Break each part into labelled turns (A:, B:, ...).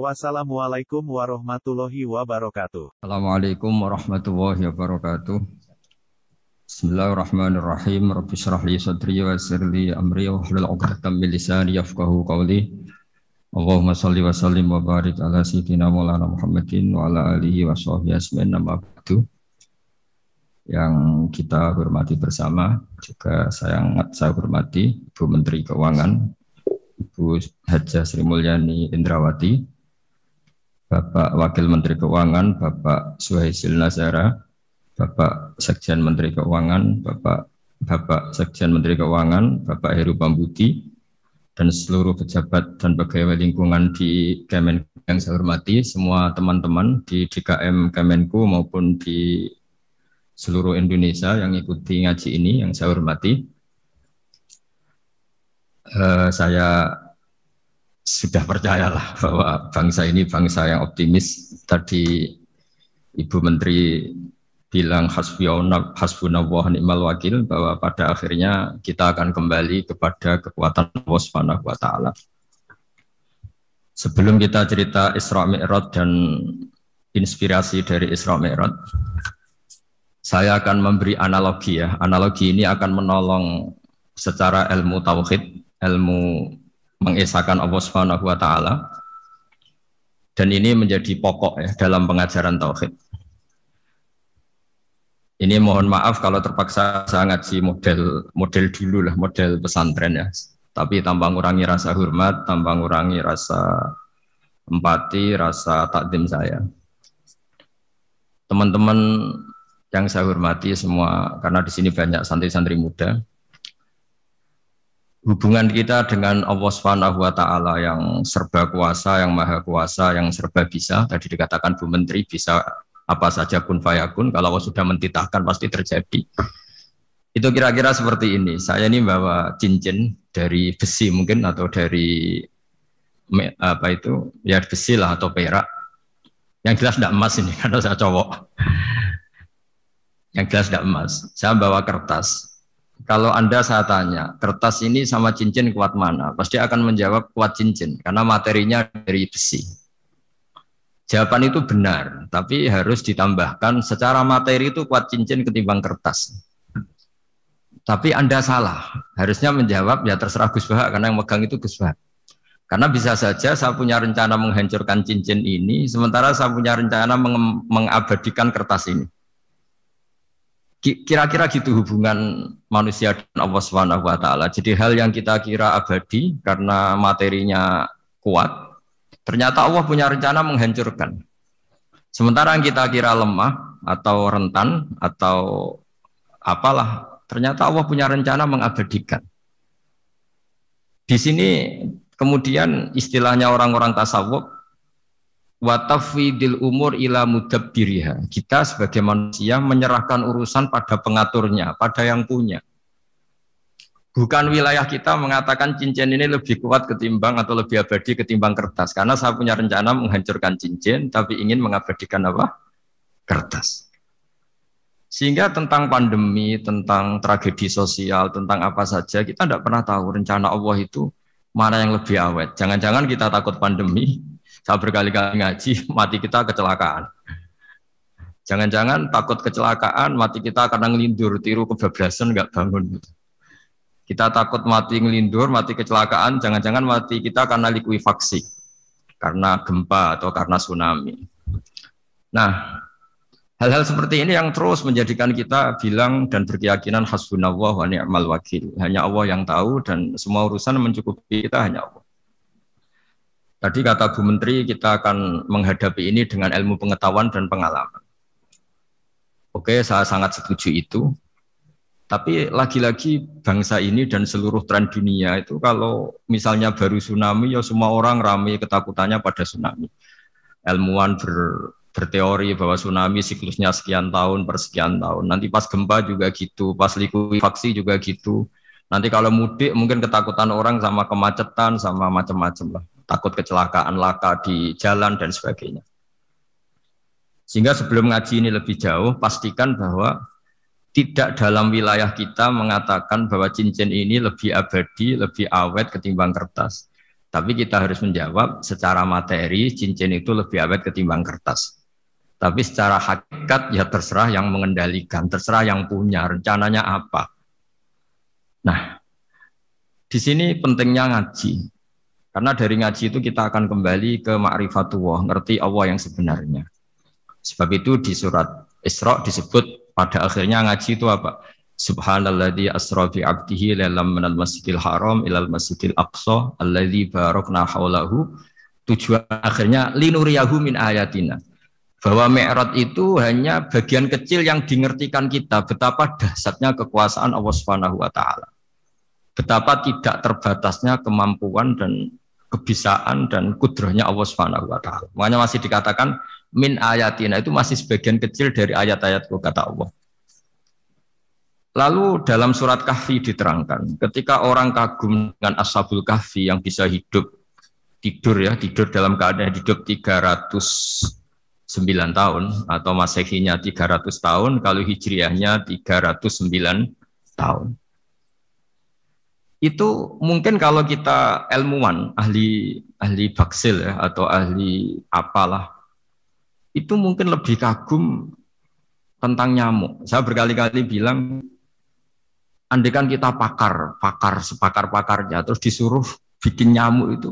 A: Wassalamualaikum warahmatullahi wabarakatuh.
B: Assalamualaikum warahmatullahi wabarakatuh. Bismillahirrahmanirrahim. Rabbi syrah li sadri wa yassir li amri wa hlul 'uqdatam min lisani yafqahu qawli. Allahumma shalli wa sallim wa barik ala sayyidina Maulana Muhammadin wa ala alihi wa sahbihi asma'in nama ba'du. Yang kita hormati bersama juga saya sangat saya hormati Ibu Menteri Keuangan Ibu Haja Sri Mulyani Indrawati Bapak Wakil Menteri Keuangan, Bapak Suhaisil Nazara, Bapak Sekjen Menteri Keuangan, Bapak Bapak Sekjen Menteri Keuangan, Bapak Heru Pambuti, dan seluruh pejabat dan pegawai lingkungan di Kemenku yang saya hormati, semua teman-teman di DKM Kemenku maupun di seluruh Indonesia yang ikuti ngaji ini yang saya hormati. Uh, saya sudah percayalah bahwa bangsa ini bangsa yang optimis. Tadi Ibu Menteri bilang hasbunallah ni'mal wakil bahwa pada akhirnya kita akan kembali kepada kekuatan Allah Subhanahu wa taala. Sebelum kita cerita Isra Mi'raj dan inspirasi dari Isra Mi'raj, saya akan memberi analogi ya. Analogi ini akan menolong secara ilmu tauhid, ilmu mengesahkan Allah Subhanahu wa taala. Dan ini menjadi pokok ya dalam pengajaran tauhid. Ini mohon maaf kalau terpaksa saya ngaji model model dulu lah, model pesantren ya. Tapi tanpa ngurangi rasa hormat, tanpa ngurangi rasa empati, rasa takdim saya. Teman-teman yang saya hormati semua, karena di sini banyak santri-santri muda, hubungan kita dengan Allah Subhanahu wa taala yang serba kuasa, yang maha kuasa, yang serba bisa. Tadi dikatakan Bu Menteri bisa apa saja kun fayakun, kalau Allah sudah mentitahkan pasti terjadi. Itu kira-kira seperti ini. Saya ini bawa cincin dari besi mungkin atau dari apa itu ya besi lah atau perak. Yang jelas tidak emas ini karena saya cowok. Yang jelas tidak emas. Saya bawa kertas kalau Anda saya tanya, kertas ini sama cincin kuat mana? Pasti akan menjawab kuat cincin, karena materinya dari besi. Jawaban itu benar, tapi harus ditambahkan secara materi itu kuat cincin ketimbang kertas. Tapi Anda salah, harusnya menjawab ya terserah Gus Bahak, karena yang megang itu Gus Bahak. Karena bisa saja saya punya rencana menghancurkan cincin ini, sementara saya punya rencana mengabadikan kertas ini. Kira-kira gitu hubungan manusia dan Allah Subhanahu wa taala. Jadi hal yang kita kira abadi karena materinya kuat, ternyata Allah punya rencana menghancurkan. Sementara yang kita kira lemah atau rentan atau apalah, ternyata Allah punya rencana mengabadikan. Di sini kemudian istilahnya orang-orang tasawuf watafidil umur ila mudabbiriha. Kita sebagai manusia menyerahkan urusan pada pengaturnya, pada yang punya. Bukan wilayah kita mengatakan cincin ini lebih kuat ketimbang atau lebih abadi ketimbang kertas. Karena saya punya rencana menghancurkan cincin, tapi ingin mengabadikan apa? Kertas. Sehingga tentang pandemi, tentang tragedi sosial, tentang apa saja, kita tidak pernah tahu rencana Allah itu mana yang lebih awet. Jangan-jangan kita takut pandemi, saya berkali-kali ngaji, mati kita kecelakaan. Jangan-jangan takut kecelakaan, mati kita karena ngelindur, tiru kebablasan, nggak bangun. Kita takut mati ngelindur, mati kecelakaan, jangan-jangan mati kita karena likuifaksi, karena gempa atau karena tsunami. Nah, hal-hal seperti ini yang terus menjadikan kita bilang dan berkeyakinan hasbunallah wa ni'mal wakil. Hanya Allah yang tahu dan semua urusan mencukupi kita hanya Allah. Tadi kata Bu Menteri kita akan menghadapi ini dengan ilmu pengetahuan dan pengalaman. Oke, saya sangat setuju itu. Tapi lagi-lagi bangsa ini dan seluruh tren dunia itu kalau misalnya baru tsunami ya semua orang ramai ketakutannya pada tsunami. Ilmuwan ber, berteori bahwa tsunami siklusnya sekian tahun per sekian tahun. Nanti pas gempa juga gitu, pas likuifaksi juga gitu. Nanti kalau mudik mungkin ketakutan orang sama kemacetan sama macam-macam lah. Takut kecelakaan laka di jalan dan sebagainya. Sehingga sebelum ngaji ini lebih jauh, pastikan bahwa tidak dalam wilayah kita mengatakan bahwa cincin ini lebih abadi, lebih awet ketimbang kertas. Tapi kita harus menjawab secara materi cincin itu lebih awet ketimbang kertas. Tapi secara hakikat ya terserah yang mengendalikan, terserah yang punya, rencananya apa. Nah, di sini pentingnya ngaji. Karena dari ngaji itu kita akan kembali ke ma'rifatullah, ngerti Allah yang sebenarnya. Sebab itu di surat Isra disebut pada akhirnya ngaji itu apa? Subhanalladzi asra bi 'abdihi lailam minal masjidil haram ilal masjidil aqsa alladzi barakna haulahu. Tujuan akhirnya linuriyahu min ayatina bahwa Mi'raj itu hanya bagian kecil yang dimengertikan kita betapa dahsyatnya kekuasaan Allah Subhanahu wa taala. Betapa tidak terbatasnya kemampuan dan kebisaan dan kudrahnya Allah Subhanahu wa taala. Makanya masih dikatakan min ayatina itu masih sebagian kecil dari ayat-ayatku kata Allah. Lalu dalam surat Kahfi diterangkan, ketika orang kagum dengan Ashabul Kahfi yang bisa hidup tidur ya, tidur dalam keadaan hidup 300 9 tahun atau masehinya 300 tahun, kalau hijriahnya 309 tahun. Itu mungkin kalau kita ilmuwan, ahli ahli baksil ya, atau ahli apalah, itu mungkin lebih kagum tentang nyamuk. Saya berkali-kali bilang, andekan kita pakar, pakar, sepakar-pakarnya, terus disuruh bikin nyamuk itu,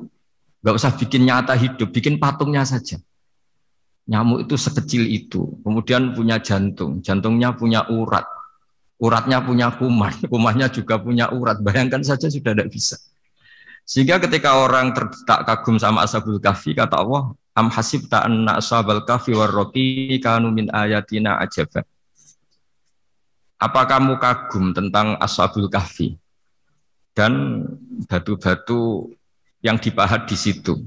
B: nggak usah bikin nyata hidup, bikin patungnya saja Nyamuk itu sekecil itu, kemudian punya jantung, jantungnya punya urat, uratnya punya kuman, kumannya juga punya urat. Bayangkan saja sudah tidak bisa. Sehingga ketika orang tak kagum sama ashabul kahfi, kata Allah, am hasib anna ashabal kahfi warroki kanu min ayatina ajaba. Apa kamu kagum tentang ashabul kahfi dan batu-batu yang dipahat di situ?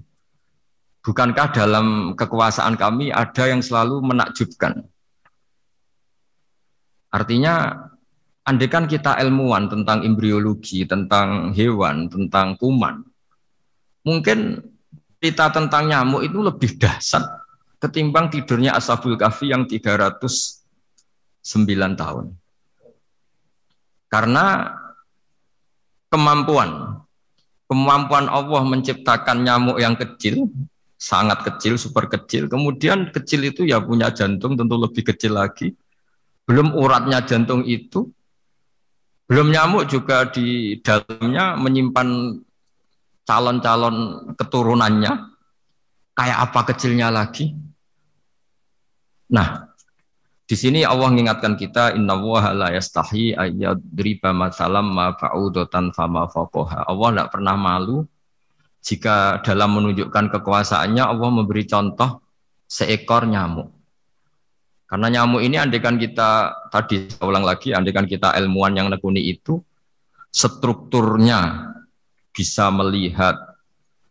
B: Bukankah dalam kekuasaan kami ada yang selalu menakjubkan? Artinya, andekan kita ilmuwan tentang embriologi, tentang hewan, tentang kuman, mungkin kita tentang nyamuk itu lebih dahsyat ketimbang tidurnya Ashabul Kahfi yang 309 tahun. Karena kemampuan kemampuan Allah menciptakan nyamuk yang kecil sangat kecil, super kecil. Kemudian kecil itu ya punya jantung tentu lebih kecil lagi. Belum uratnya jantung itu, belum nyamuk juga di dalamnya menyimpan calon-calon keturunannya. Kayak apa kecilnya lagi? Nah, di sini Allah mengingatkan kita inna la yastahi ayyadriba masalam ma fa'udatan fama faqoha. Allah tidak pernah malu jika dalam menunjukkan kekuasaannya Allah memberi contoh seekor nyamuk. Karena nyamuk ini andekan kita tadi ulang lagi, andekan kita ilmuwan yang nekuni itu strukturnya bisa melihat,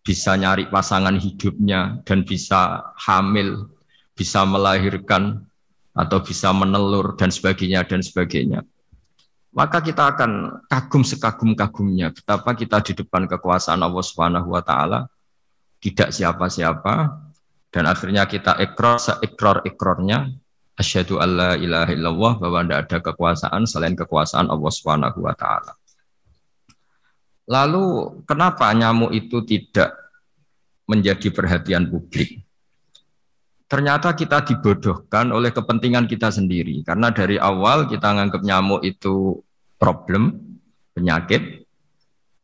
B: bisa nyari pasangan hidupnya dan bisa hamil, bisa melahirkan atau bisa menelur dan sebagainya dan sebagainya. Maka kita akan kagum sekagum-kagumnya betapa kita di depan kekuasaan Allah Subhanahu wa taala. Tidak siapa-siapa dan akhirnya kita ikrar seikrar-ikrarnya asyhadu alla ilaha illallah bahwa tidak ada kekuasaan selain kekuasaan Allah Subhanahu wa taala. Lalu kenapa nyamuk itu tidak menjadi perhatian publik? ternyata kita dibodohkan oleh kepentingan kita sendiri. Karena dari awal kita menganggap nyamuk itu problem, penyakit,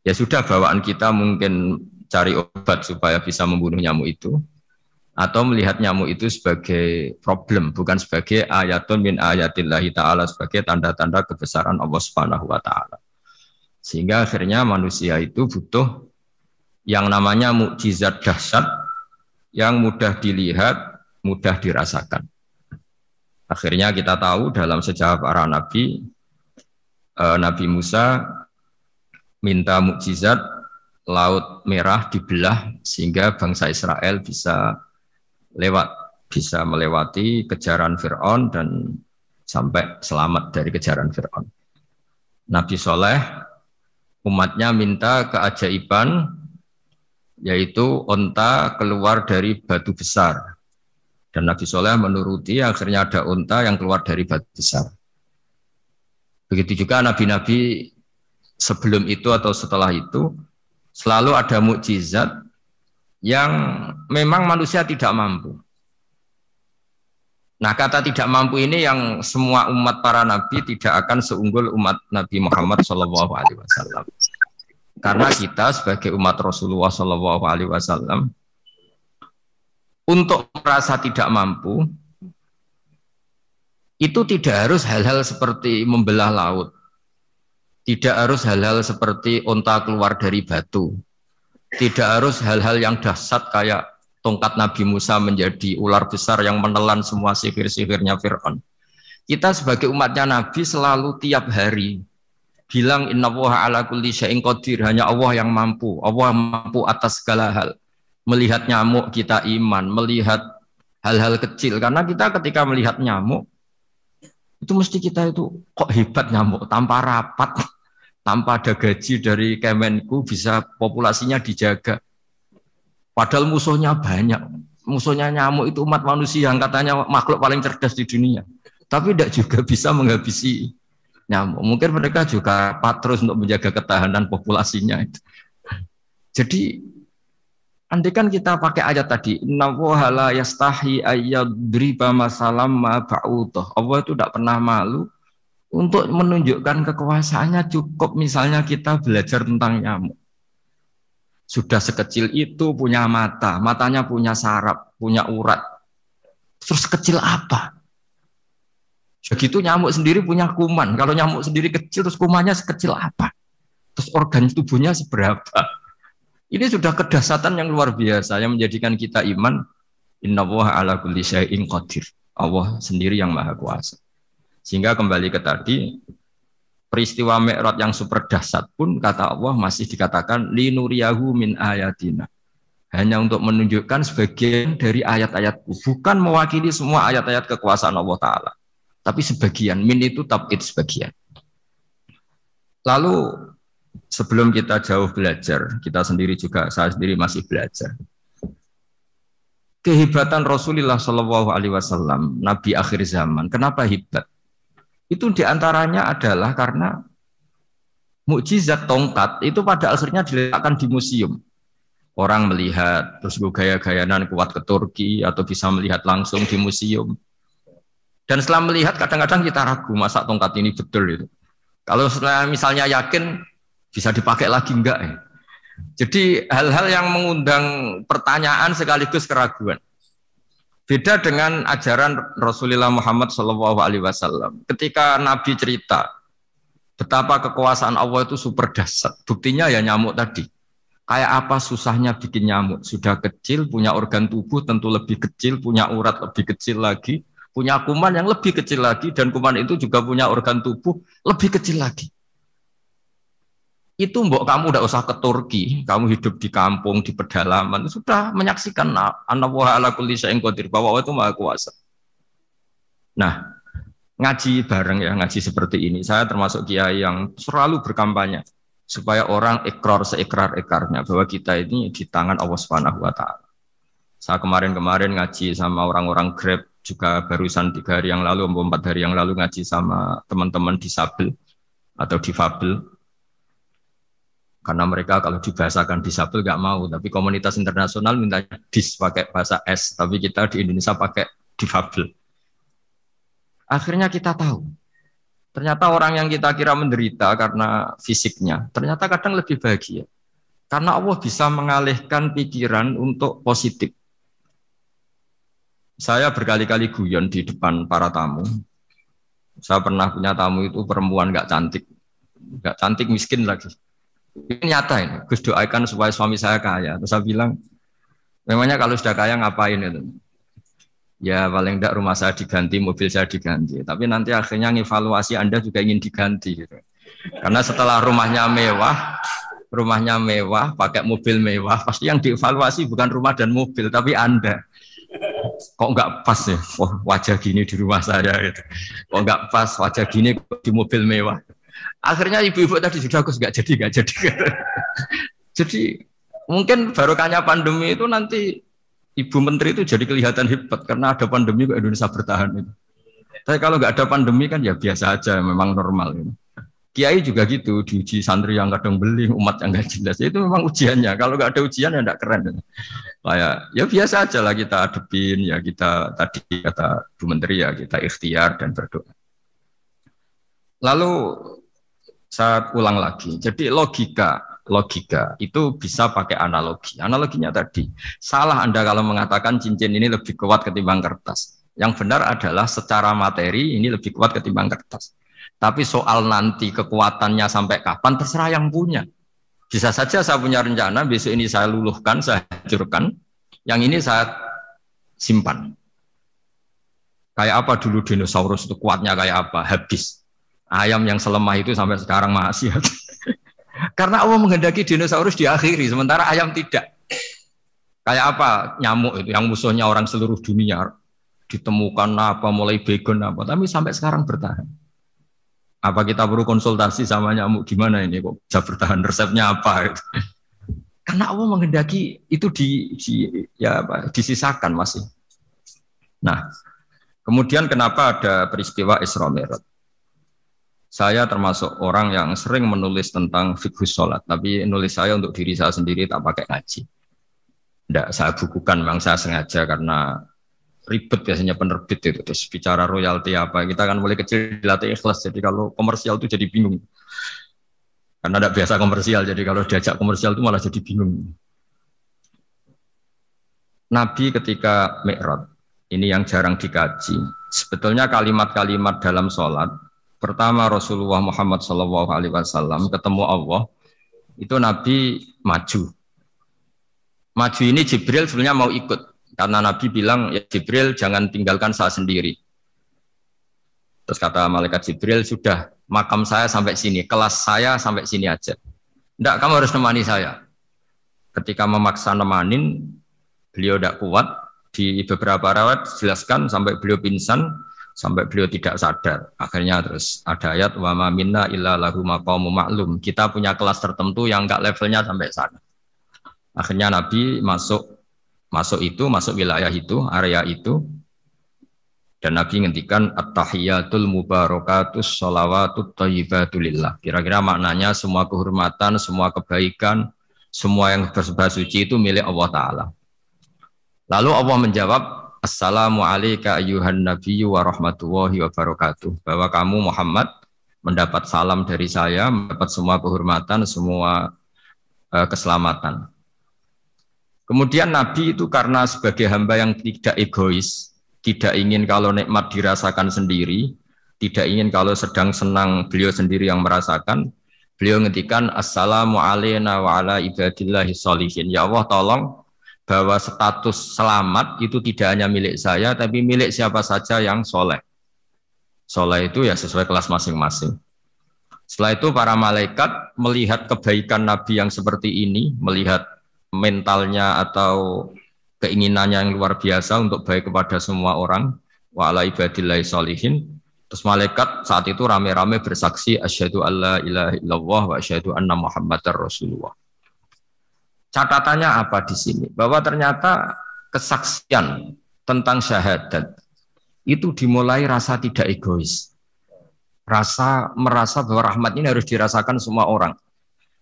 B: ya sudah bawaan kita mungkin cari obat supaya bisa membunuh nyamuk itu, atau melihat nyamuk itu sebagai problem, bukan sebagai ayatun min ayatillahi ta'ala, sebagai tanda-tanda kebesaran Allah subhanahu wa ta'ala. Sehingga akhirnya manusia itu butuh yang namanya mukjizat dahsyat yang mudah dilihat mudah dirasakan. Akhirnya kita tahu dalam sejarah para nabi, eh, Nabi Musa minta mukjizat laut merah dibelah sehingga bangsa Israel bisa lewat bisa melewati kejaran Fir'aun dan sampai selamat dari kejaran Fir'aun. Nabi Soleh umatnya minta keajaiban yaitu onta keluar dari batu besar. Dan Nabi Soleh menuruti akhirnya ada onta yang keluar dari batu besar. Begitu juga nabi-nabi sebelum itu atau setelah itu selalu ada mukjizat yang memang manusia tidak mampu. Nah kata tidak mampu ini yang semua umat para nabi tidak akan seunggul umat Nabi Muhammad Shallallahu Alaihi Wasallam. Karena kita sebagai umat Rasulullah Shallallahu Alaihi Wasallam untuk merasa tidak mampu itu tidak harus hal-hal seperti membelah laut, tidak harus hal-hal seperti onta keluar dari batu, tidak harus hal-hal yang dahsyat kayak tongkat Nabi Musa menjadi ular besar yang menelan semua sihir-sihirnya Fir'aun. Kita sebagai umatnya Nabi selalu tiap hari bilang inna woha ala kulli syai'in qadir. Hanya Allah yang mampu. Allah mampu atas segala hal. Melihat nyamuk kita iman melihat hal-hal kecil. Karena kita ketika melihat nyamuk itu mesti kita itu kok hebat nyamuk? Tanpa rapat tanpa ada gaji dari Kemenku bisa populasinya dijaga Padahal musuhnya banyak. Musuhnya nyamuk itu umat manusia yang katanya makhluk paling cerdas di dunia. Tapi tidak juga bisa menghabisi nyamuk. Mungkin mereka juga patrus untuk menjaga ketahanan populasinya. Jadi andai kan kita pakai ayat tadi, Inna la yastahi ayyadriba masalam ma. Allah itu tidak pernah malu untuk menunjukkan kekuasaannya cukup misalnya kita belajar tentang nyamuk sudah sekecil itu punya mata, matanya punya saraf, punya urat. Terus kecil apa? Begitu nyamuk sendiri punya kuman. Kalau nyamuk sendiri kecil, terus kumannya sekecil apa? Terus organ tubuhnya seberapa? Ini sudah kedasatan yang luar biasa yang menjadikan kita iman. Inna ala kulli qadir. Allah sendiri yang maha kuasa. Sehingga kembali ke tadi, peristiwa Mi'raj yang super dahsyat pun kata Allah masih dikatakan linuriyahu min ayatina. Hanya untuk menunjukkan sebagian dari ayat-ayatku, bukan mewakili semua ayat-ayat kekuasaan Allah Ta'ala. Tapi sebagian, min itu tabit sebagian. Lalu sebelum kita jauh belajar, kita sendiri juga, saya sendiri masih belajar. Kehebatan Rasulullah Shallallahu Alaihi Wasallam, Nabi akhir zaman. Kenapa hebat? Itu di antaranya adalah karena mukjizat tongkat itu pada akhirnya diletakkan di museum. Orang melihat terus gue gaya-gayanan kuat ke Turki atau bisa melihat langsung di museum. Dan setelah melihat kadang-kadang kita ragu masa tongkat ini betul itu. Kalau setelah misalnya yakin bisa dipakai lagi enggak ya. Jadi hal-hal yang mengundang pertanyaan sekaligus keraguan. Beda dengan ajaran Rasulullah Muhammad Shallallahu Alaihi Wasallam. Ketika Nabi cerita betapa kekuasaan Allah itu super dahsyat. Buktinya ya nyamuk tadi. Kayak apa susahnya bikin nyamuk? Sudah kecil, punya organ tubuh tentu lebih kecil, punya urat lebih kecil lagi, punya kuman yang lebih kecil lagi, dan kuman itu juga punya organ tubuh lebih kecil lagi itu mbok kamu udah usah ke Turki, kamu hidup di kampung, di pedalaman, sudah menyaksikan anak wa ala kulli syai'in qadir bahwa itu maha kuasa. Nah, ngaji bareng ya, ngaji seperti ini. Saya termasuk kiai yang selalu berkampanye supaya orang ikrar seikrar-ikrarnya bahwa kita ini di tangan Allah Subhanahu wa taala. Saya kemarin-kemarin ngaji sama orang-orang Grab juga barusan tiga hari yang lalu, empat hari yang lalu ngaji sama teman-teman disabel atau difabel karena mereka kalau dibahasakan disabel nggak mau, tapi komunitas internasional minta dis pakai bahasa S, tapi kita di Indonesia pakai difabel. Akhirnya kita tahu, ternyata orang yang kita kira menderita karena fisiknya, ternyata kadang lebih bahagia. Karena Allah bisa mengalihkan pikiran untuk positif. Saya berkali-kali guyon di depan para tamu. Saya pernah punya tamu itu perempuan nggak cantik, nggak cantik miskin lagi ini nyata ini. Gus doakan supaya suami saya kaya. Terus saya bilang, memangnya kalau sudah kaya ngapain itu? Ya paling tidak rumah saya diganti, mobil saya diganti. Tapi nanti akhirnya evaluasi Anda juga ingin diganti. Gitu. Karena setelah rumahnya mewah, rumahnya mewah, pakai mobil mewah, pasti yang dievaluasi bukan rumah dan mobil, tapi Anda. kok nggak pas ya oh, wajah gini di rumah saya gitu. kok nggak pas wajah gini di mobil mewah akhirnya ibu-ibu tadi sudah aku nggak jadi nggak jadi jadi mungkin barokahnya pandemi itu nanti ibu menteri itu jadi kelihatan hebat karena ada pandemi kok Indonesia bertahan itu tapi kalau nggak ada pandemi kan ya biasa aja memang normal ini. Kiai juga gitu, diuji santri yang kadang beli, umat yang nggak jelas. Itu memang ujiannya. Kalau nggak ada ujian ya nggak keren. Kayak ya biasa aja lah kita adepin, ya kita tadi kata Bu Menteri ya kita ikhtiar dan berdoa. Lalu saya ulang lagi. Jadi logika, logika itu bisa pakai analogi. Analoginya tadi, salah Anda kalau mengatakan cincin ini lebih kuat ketimbang kertas. Yang benar adalah secara materi ini lebih kuat ketimbang kertas. Tapi soal nanti kekuatannya sampai kapan terserah yang punya. Bisa saja saya punya rencana besok ini saya luluhkan, saya hancurkan. Yang ini saya simpan. Kayak apa dulu dinosaurus itu kuatnya kayak apa? Habis. Ayam yang selemah itu sampai sekarang masih. Karena Allah menghendaki dinosaurus diakhiri, sementara ayam tidak. Kayak apa nyamuk itu yang musuhnya orang seluruh dunia ditemukan apa mulai begon apa, tapi sampai sekarang bertahan. Apa kita perlu konsultasi sama nyamuk gimana ini kok bisa bertahan resepnya apa? Gitu. Karena Allah menghendaki itu di, di ya apa, disisakan masih. Nah, kemudian kenapa ada peristiwa Isra Mi'raj? Saya termasuk orang yang sering menulis tentang fikih sholat, tapi nulis saya untuk diri saya sendiri tak pakai ngaji. Tidak, saya bukukan memang saya sengaja karena ribet biasanya penerbit itu. Terus bicara royalti apa kita kan mulai kecil dilatih ikhlas jadi kalau komersial itu jadi bingung. Karena tidak biasa komersial jadi kalau diajak komersial itu malah jadi bingung. Nabi ketika Mi'raj ini yang jarang dikaji. Sebetulnya kalimat-kalimat dalam sholat pertama Rasulullah Muhammad SAW ketemu Allah itu Nabi maju maju ini Jibril sebenarnya mau ikut karena Nabi bilang, ya Jibril jangan tinggalkan saya sendiri. Terus kata malaikat Jibril, sudah makam saya sampai sini, kelas saya sampai sini aja. Tidak, kamu harus nemani saya. Ketika memaksa nemanin, beliau tidak kuat. Di beberapa rawat jelaskan sampai beliau pingsan, sampai beliau tidak sadar. Akhirnya terus ada ayat wa ma minna illa lahu maqamu maklum. Kita punya kelas tertentu yang enggak levelnya sampai sana. Akhirnya Nabi masuk masuk itu, masuk wilayah itu, area itu. Dan Nabi ngendikan at-tahiyatul mubarakatus sholawatut thayyibatulillah. Kira-kira maknanya semua kehormatan, semua kebaikan, semua yang bersebah suci itu milik Allah Ta'ala. Lalu Allah menjawab, Assalamu alayka ayuhan nabiyyu wa rahmatullahi. Bahwa kamu Muhammad mendapat salam dari saya, mendapat semua kehormatan, semua uh, keselamatan. Kemudian Nabi itu karena sebagai hamba yang tidak egois, tidak ingin kalau nikmat dirasakan sendiri, tidak ingin kalau sedang senang beliau sendiri yang merasakan, beliau ngendikan assalamu alayna wa ala ibadillahi sholihin. Ya Allah tolong bahwa status selamat itu tidak hanya milik saya, tapi milik siapa saja yang soleh. Soleh itu ya sesuai kelas masing-masing. Setelah itu para malaikat melihat kebaikan Nabi yang seperti ini, melihat mentalnya atau keinginannya yang luar biasa untuk baik kepada semua orang wa ala ibadillahi solihin terus malaikat saat itu rame-rame bersaksi asyhadu alla ilaha illallah wa asyhadu anna muhammadar rasulullah catatannya apa di sini bahwa ternyata kesaksian tentang syahadat itu dimulai rasa tidak egois rasa merasa bahwa rahmat ini harus dirasakan semua orang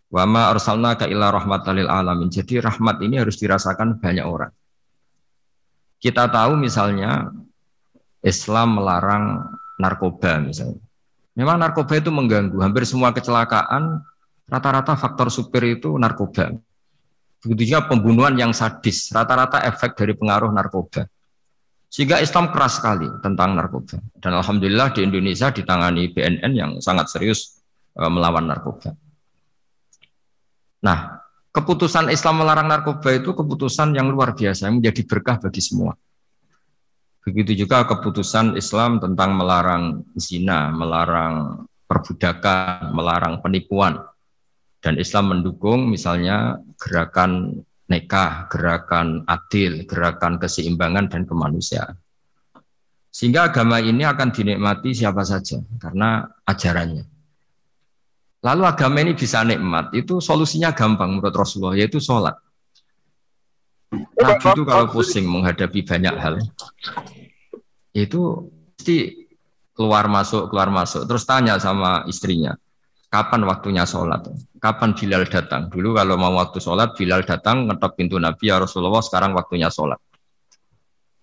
B: Wama arsalna ka illa rahmatalil alamin. Jadi rahmat ini harus dirasakan banyak orang. Kita tahu misalnya Islam melarang narkoba misalnya. Memang narkoba itu mengganggu. Hampir semua kecelakaan rata-rata faktor supir itu narkoba. Begitu juga pembunuhan yang sadis, rata-rata efek dari pengaruh narkoba. Sehingga Islam keras sekali tentang narkoba. Dan Alhamdulillah di Indonesia ditangani BNN yang sangat serius eh, melawan narkoba. Nah, keputusan Islam melarang narkoba itu keputusan yang luar biasa, yang menjadi berkah bagi semua. Begitu juga keputusan Islam tentang melarang zina, melarang perbudakan, melarang penipuan. Dan Islam mendukung misalnya gerakan nekah, gerakan adil, gerakan keseimbangan dan kemanusiaan. Sehingga agama ini akan dinikmati siapa saja karena ajarannya. Lalu agama ini bisa nikmat, itu solusinya gampang menurut Rasulullah, yaitu sholat. Nabi itu kalau pusing menghadapi banyak hal, itu pasti keluar masuk, keluar masuk. Terus tanya sama istrinya, kapan waktunya sholat? Kapan Bilal datang? Dulu kalau mau waktu sholat, Bilal datang, ngetop pintu Nabi, ya Rasulullah, sekarang waktunya sholat.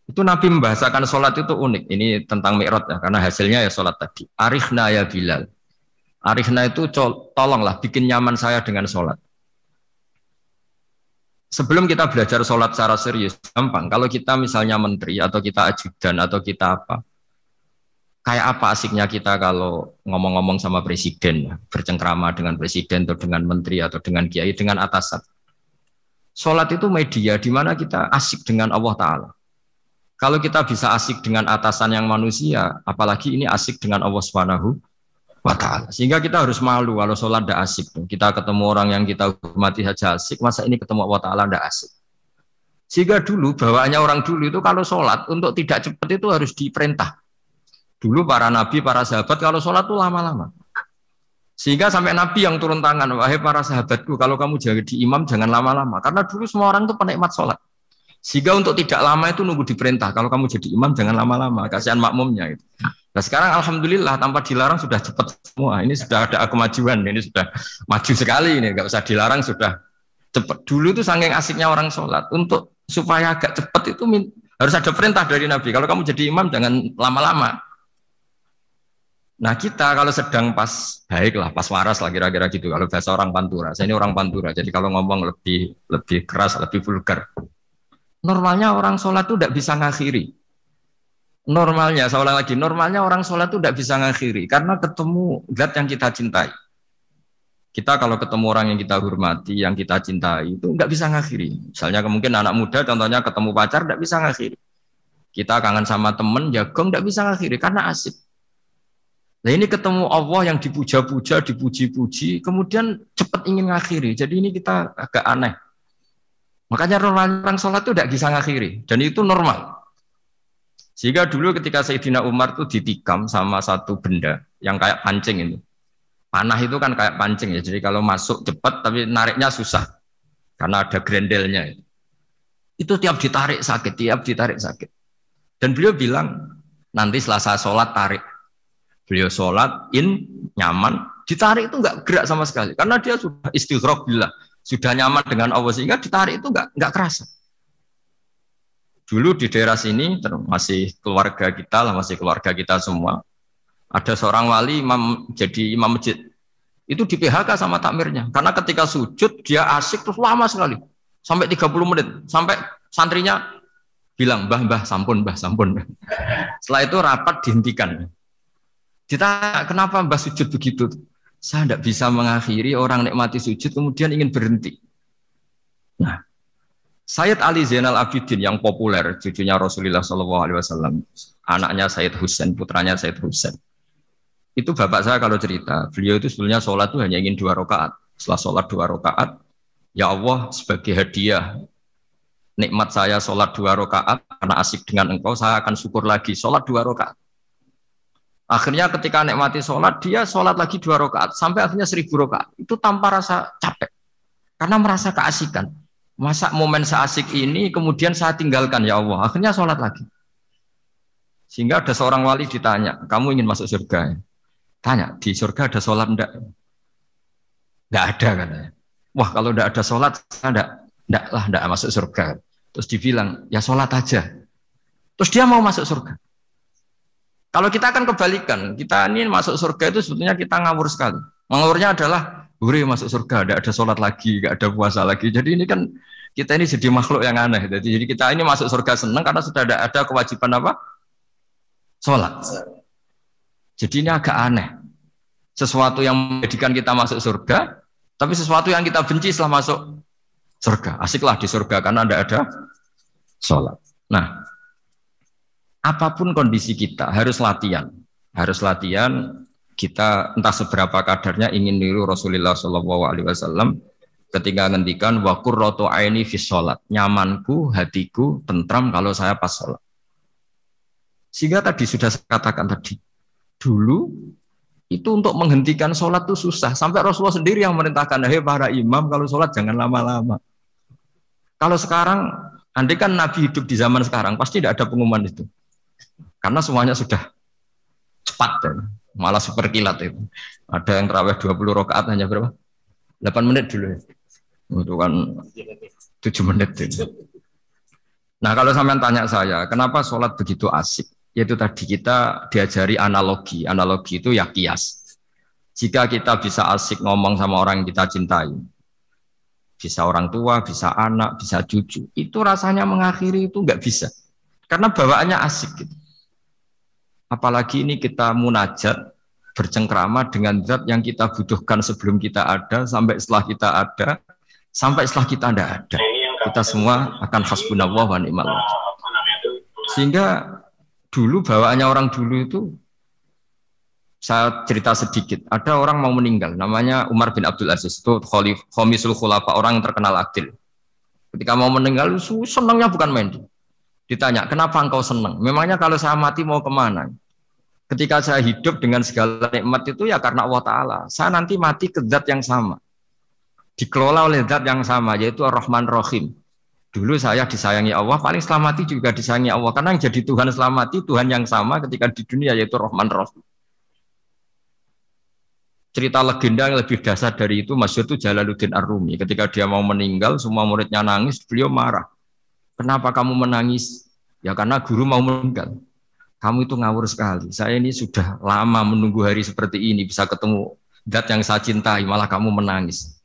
B: Itu Nabi membahasakan sholat itu unik. Ini tentang mi'raj ya, karena hasilnya ya sholat tadi. Arifna ya Bilal. Arifna itu tolonglah bikin nyaman saya dengan sholat. Sebelum kita belajar sholat secara serius, gampang. Kalau kita misalnya menteri atau kita ajudan atau kita apa, kayak apa asiknya kita kalau ngomong-ngomong sama presiden, bercengkrama dengan presiden atau dengan menteri atau dengan kiai, dengan atasan. Sholat itu media di mana kita asik dengan Allah Ta'ala. Kalau kita bisa asik dengan atasan yang manusia, apalagi ini asik dengan Allah Subhanahu wa taala. Sehingga kita harus malu kalau sholat tidak asik. Kita ketemu orang yang kita hormati saja asik, masa ini ketemu Allah taala tidak asik. Sehingga dulu bawaannya orang dulu itu kalau sholat untuk tidak cepat itu harus diperintah. Dulu para nabi, para sahabat kalau sholat itu lama-lama. Sehingga sampai Nabi yang turun tangan, wahai para sahabatku, kalau kamu jadi imam jangan lama-lama. Karena dulu semua orang itu penikmat sholat. Sehingga untuk tidak lama itu nunggu diperintah. Kalau kamu jadi imam jangan lama-lama, kasihan makmumnya. Gitu. Nah sekarang alhamdulillah tanpa dilarang sudah cepat semua. Ini sudah ada kemajuan, ini sudah maju sekali ini. Gak usah dilarang sudah cepat. Dulu itu saking asiknya orang sholat. Untuk supaya agak cepat itu harus ada perintah dari Nabi. Kalau kamu jadi imam jangan lama-lama. Nah kita kalau sedang pas baik lah, pas waras lah kira-kira gitu. Kalau bahasa orang Pantura, saya ini orang Pantura, jadi kalau ngomong lebih lebih keras, lebih vulgar. Normalnya orang sholat itu tidak bisa ngakhiri. Normalnya, saya ulang lagi, normalnya orang sholat itu tidak bisa ngakhiri karena ketemu zat yang kita cintai. Kita kalau ketemu orang yang kita hormati, yang kita cintai itu nggak bisa ngakhiri. Misalnya mungkin anak muda, contohnya ketemu pacar nggak bisa ngakhiri. Kita kangen sama temen, jagong nggak bisa ngakhiri karena asik. Nah ini ketemu Allah yang dipuja-puja, dipuji-puji, kemudian cepat ingin ngakhiri. Jadi ini kita agak aneh. Makanya orang sholat itu tidak bisa ngakhiri. Dan itu normal. Sehingga dulu ketika Sayyidina Umar itu ditikam sama satu benda yang kayak pancing itu. Panah itu kan kayak pancing ya. Jadi kalau masuk cepat tapi nariknya susah. Karena ada grendelnya. Itu tiap ditarik sakit, tiap ditarik sakit. Dan beliau bilang, nanti selasa sholat tarik. Beliau sholat, in, nyaman, ditarik itu nggak gerak sama sekali. Karena dia sudah istighraq billah. Sudah nyaman dengan Allah sehingga ditarik itu nggak nggak kerasa. Dulu di daerah sini masih keluarga kita lah masih keluarga kita semua. Ada seorang wali imam jadi imam masjid. Itu di PHK sama takmirnya. Karena ketika sujud dia asik terus lama sekali. Sampai 30 menit. Sampai santrinya bilang mbah mbah sampun mbah sampun. Setelah itu rapat dihentikan kita kenapa mbah sujud begitu saya tidak bisa mengakhiri orang nikmati sujud kemudian ingin berhenti. Nah, Sayyid Ali Zainal Abidin yang populer, cucunya Rasulullah Shallallahu Alaihi Wasallam, anaknya Sayyid Husain, putranya Sayyid Husain. Itu bapak saya kalau cerita, beliau itu sebetulnya sholat itu hanya ingin dua rakaat. Setelah sholat dua rakaat, ya Allah sebagai hadiah nikmat saya sholat dua rakaat karena asik dengan engkau, saya akan syukur lagi sholat dua rakaat. Akhirnya ketika nikmati sholat, dia sholat lagi dua rakaat sampai akhirnya seribu rakaat. Itu tanpa rasa capek. Karena merasa keasikan. Masa momen seasik ini kemudian saya tinggalkan ya Allah. Akhirnya sholat lagi. Sehingga ada seorang wali ditanya, kamu ingin masuk surga? Tanya, di surga ada sholat enggak? Enggak ada katanya. Wah kalau enggak ada sholat, saya enggak, enggak lah enggak masuk surga. Terus dibilang, ya sholat aja. Terus dia mau masuk surga. Kalau kita akan kebalikan, kita ini masuk surga itu sebetulnya kita ngawur sekali. Ngawurnya adalah, hore masuk surga, tidak ada sholat lagi, tidak ada puasa lagi. Jadi ini kan kita ini jadi makhluk yang aneh. Jadi, jadi kita ini masuk surga senang karena sudah ada, ada kewajiban apa? Sholat. Jadi ini agak aneh. Sesuatu yang menjadikan kita masuk surga, tapi sesuatu yang kita benci setelah masuk surga. Asiklah di surga karena tidak ada sholat. Nah, apa pun kondisi kita harus latihan, harus latihan kita entah seberapa kadarnya ingin niru Rasulullah Shallallahu Alaihi Wasallam ketika ngendikan wakur roto aini fi sholat. Nyamanku, hatiku, tentram kalau saya pas sholat. Sehingga tadi sudah saya katakan tadi, dulu itu untuk menghentikan sholat itu susah. Sampai Rasulullah sendiri yang merintahkan, hei para imam kalau sholat jangan lama-lama. Kalau sekarang, andai kan Nabi hidup di zaman sekarang, pasti tidak ada pengumuman itu. Karena semuanya sudah cepat. Ya. Malah super kilat itu. Ada yang terawih 20 rakaat hanya berapa? 8 menit dulu ya. Itu kan 7 menit itu. Nah kalau sampean tanya saya, kenapa sholat begitu asik? Yaitu tadi kita diajari analogi. Analogi itu ya kias. Jika kita bisa asik ngomong sama orang yang kita cintai, bisa orang tua, bisa anak, bisa cucu, itu rasanya mengakhiri itu nggak bisa. Karena bawaannya asik gitu. Apalagi ini kita munajat bercengkrama dengan zat yang kita butuhkan sebelum kita ada, sampai setelah kita ada, sampai setelah kita tidak ada. Kita semua akan hasbunallah wa ni'mal Sehingga dulu bawaannya orang dulu itu saya cerita sedikit. Ada orang mau meninggal, namanya Umar bin Abdul Aziz itu Khalif Khomisul Khulafa, orang yang terkenal adil. Ketika mau meninggal, senangnya bukan main. Ditanya, kenapa engkau senang? Memangnya kalau saya mati mau ke mana? Ketika saya hidup dengan segala nikmat itu ya karena Allah Ta'ala. Saya nanti mati ke zat yang sama. Dikelola oleh zat yang sama, yaitu Ar-Rahman Rahim. Dulu saya disayangi Allah, paling selamati juga disayangi Allah. Karena yang jadi Tuhan selamati, Tuhan yang sama ketika di dunia, yaitu Rahman Rahim. Cerita legenda yang lebih dasar dari itu, Masyur itu Jalaluddin Ar-Rumi. Ketika dia mau meninggal, semua muridnya nangis, beliau marah. Kenapa kamu menangis? Ya karena guru mau meninggal kamu itu ngawur sekali. Saya ini sudah lama menunggu hari seperti ini bisa ketemu dat yang saya cintai, malah kamu menangis.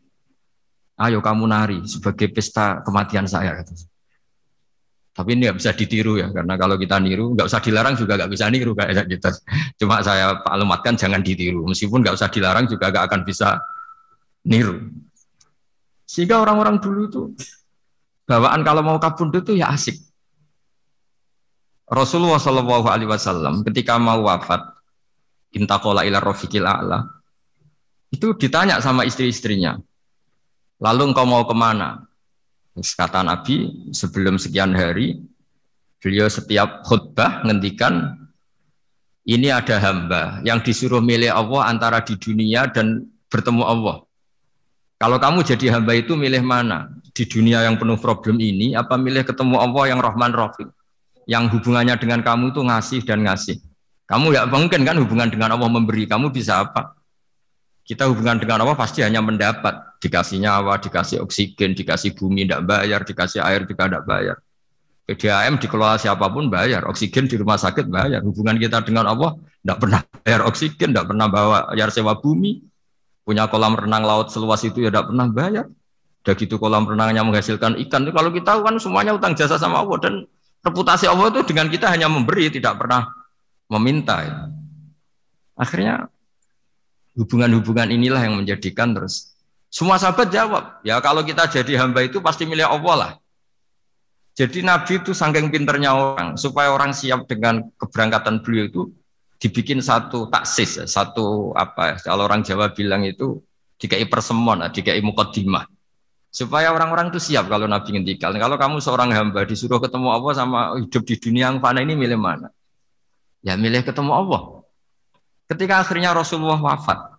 B: Ayo kamu nari sebagai pesta kematian saya. Tapi ini nggak bisa ditiru ya, karena kalau kita niru nggak usah dilarang juga nggak bisa niru kayak kita. Cuma saya maklumatkan jangan ditiru, meskipun nggak usah dilarang juga nggak akan bisa niru. Sehingga orang-orang dulu itu bawaan kalau mau kabur itu ya asik. Rasulullah Shallallahu Alaihi Wasallam ketika mau wafat, intakola ila rofiqil a'la, itu ditanya sama istri-istrinya, lalu engkau mau ke mana? Kata Nabi, sebelum sekian hari, beliau setiap khutbah ngendikan, ini ada hamba yang disuruh milih Allah antara di dunia dan bertemu Allah. Kalau kamu jadi hamba itu milih mana? Di dunia yang penuh problem ini, apa milih ketemu Allah yang Rahman Rahim? Yang hubungannya dengan kamu itu ngasih dan ngasih. Kamu ya mungkin kan hubungan dengan Allah memberi, kamu bisa apa? Kita hubungan dengan Allah pasti hanya mendapat, dikasih nyawa, dikasih oksigen, dikasih bumi tidak bayar, dikasih air juga tidak bayar. PDAM dikelola siapa pun bayar, oksigen di rumah sakit bayar. Hubungan kita dengan Allah tidak pernah bayar oksigen, tidak pernah bawa bayar sewa bumi, punya kolam renang laut seluas itu ya tidak pernah bayar. Udah gitu kolam renangnya menghasilkan ikan. Kalau kita kan semuanya utang jasa sama Allah dan Reputasi Allah itu dengan kita hanya memberi, tidak pernah meminta. Ya. Akhirnya hubungan-hubungan inilah yang menjadikan terus semua sahabat jawab, ya kalau kita jadi hamba itu pasti milik Allah lah. Jadi Nabi itu saking pinternya orang, supaya orang siap dengan keberangkatan beliau itu dibikin satu taksis, satu apa ya, kalau orang Jawa bilang itu dikai persemon, dikai mukodimah supaya orang-orang itu siap kalau Nabi ngendikan. Kalau kamu seorang hamba disuruh ketemu Allah sama hidup di dunia yang fana ini milih mana? Ya milih ketemu Allah. Ketika akhirnya Rasulullah wafat,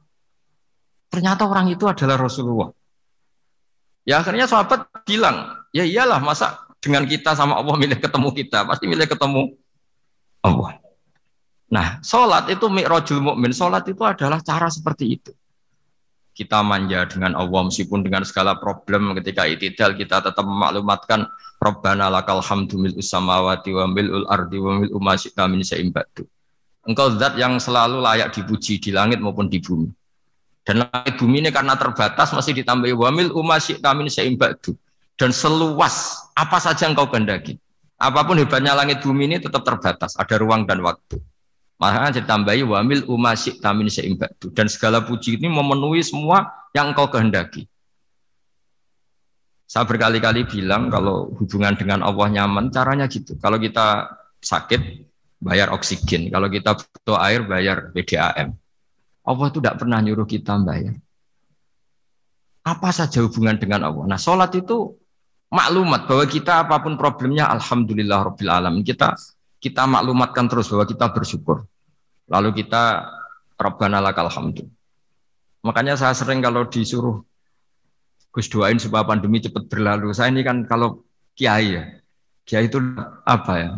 B: ternyata orang itu adalah Rasulullah. Ya akhirnya sahabat bilang, ya iyalah masa dengan kita sama Allah milih ketemu kita, pasti milih ketemu Allah. Nah, sholat itu mi'rajul mukmin. Sholat itu adalah cara seperti itu kita manja dengan Allah meskipun dengan segala problem ketika itidal kita tetap memaklumatkan Rabbana lakal hamdu mil samawati wa mil'ul ardi wa mil'u ma syi'ta min Engkau zat yang selalu layak dipuji di langit maupun di bumi. Dan langit bumi ini karena terbatas masih ditambahi wa mil'u ma syi'ta min Dan seluas apa saja engkau kehendaki. Apa pun hebatnya langit bumi ini tetap terbatas, ada ruang dan waktu. Maka ditambahi wamil umasik tamin seimbatu. Dan segala puji ini memenuhi semua yang engkau kehendaki. Saya berkali-kali bilang kalau hubungan dengan Allah nyaman, caranya gitu. Kalau kita sakit, bayar oksigen. Kalau kita butuh air, bayar PDAM. Allah itu tidak pernah nyuruh kita bayar. apa saja hubungan dengan Allah. Nah, sholat itu maklumat bahwa kita apa pun problemnya, alhamdulillah rabbil alamin. Kita kita maklumatkan terus bahwa kita bersyukur. Lalu kita Rabbana lakal hamdu. Makanya saya sering kalau disuruh Gus doain supaya pandemi cepat berlalu. Saya ini kan kalau kiai ya, kiai itu apa ya?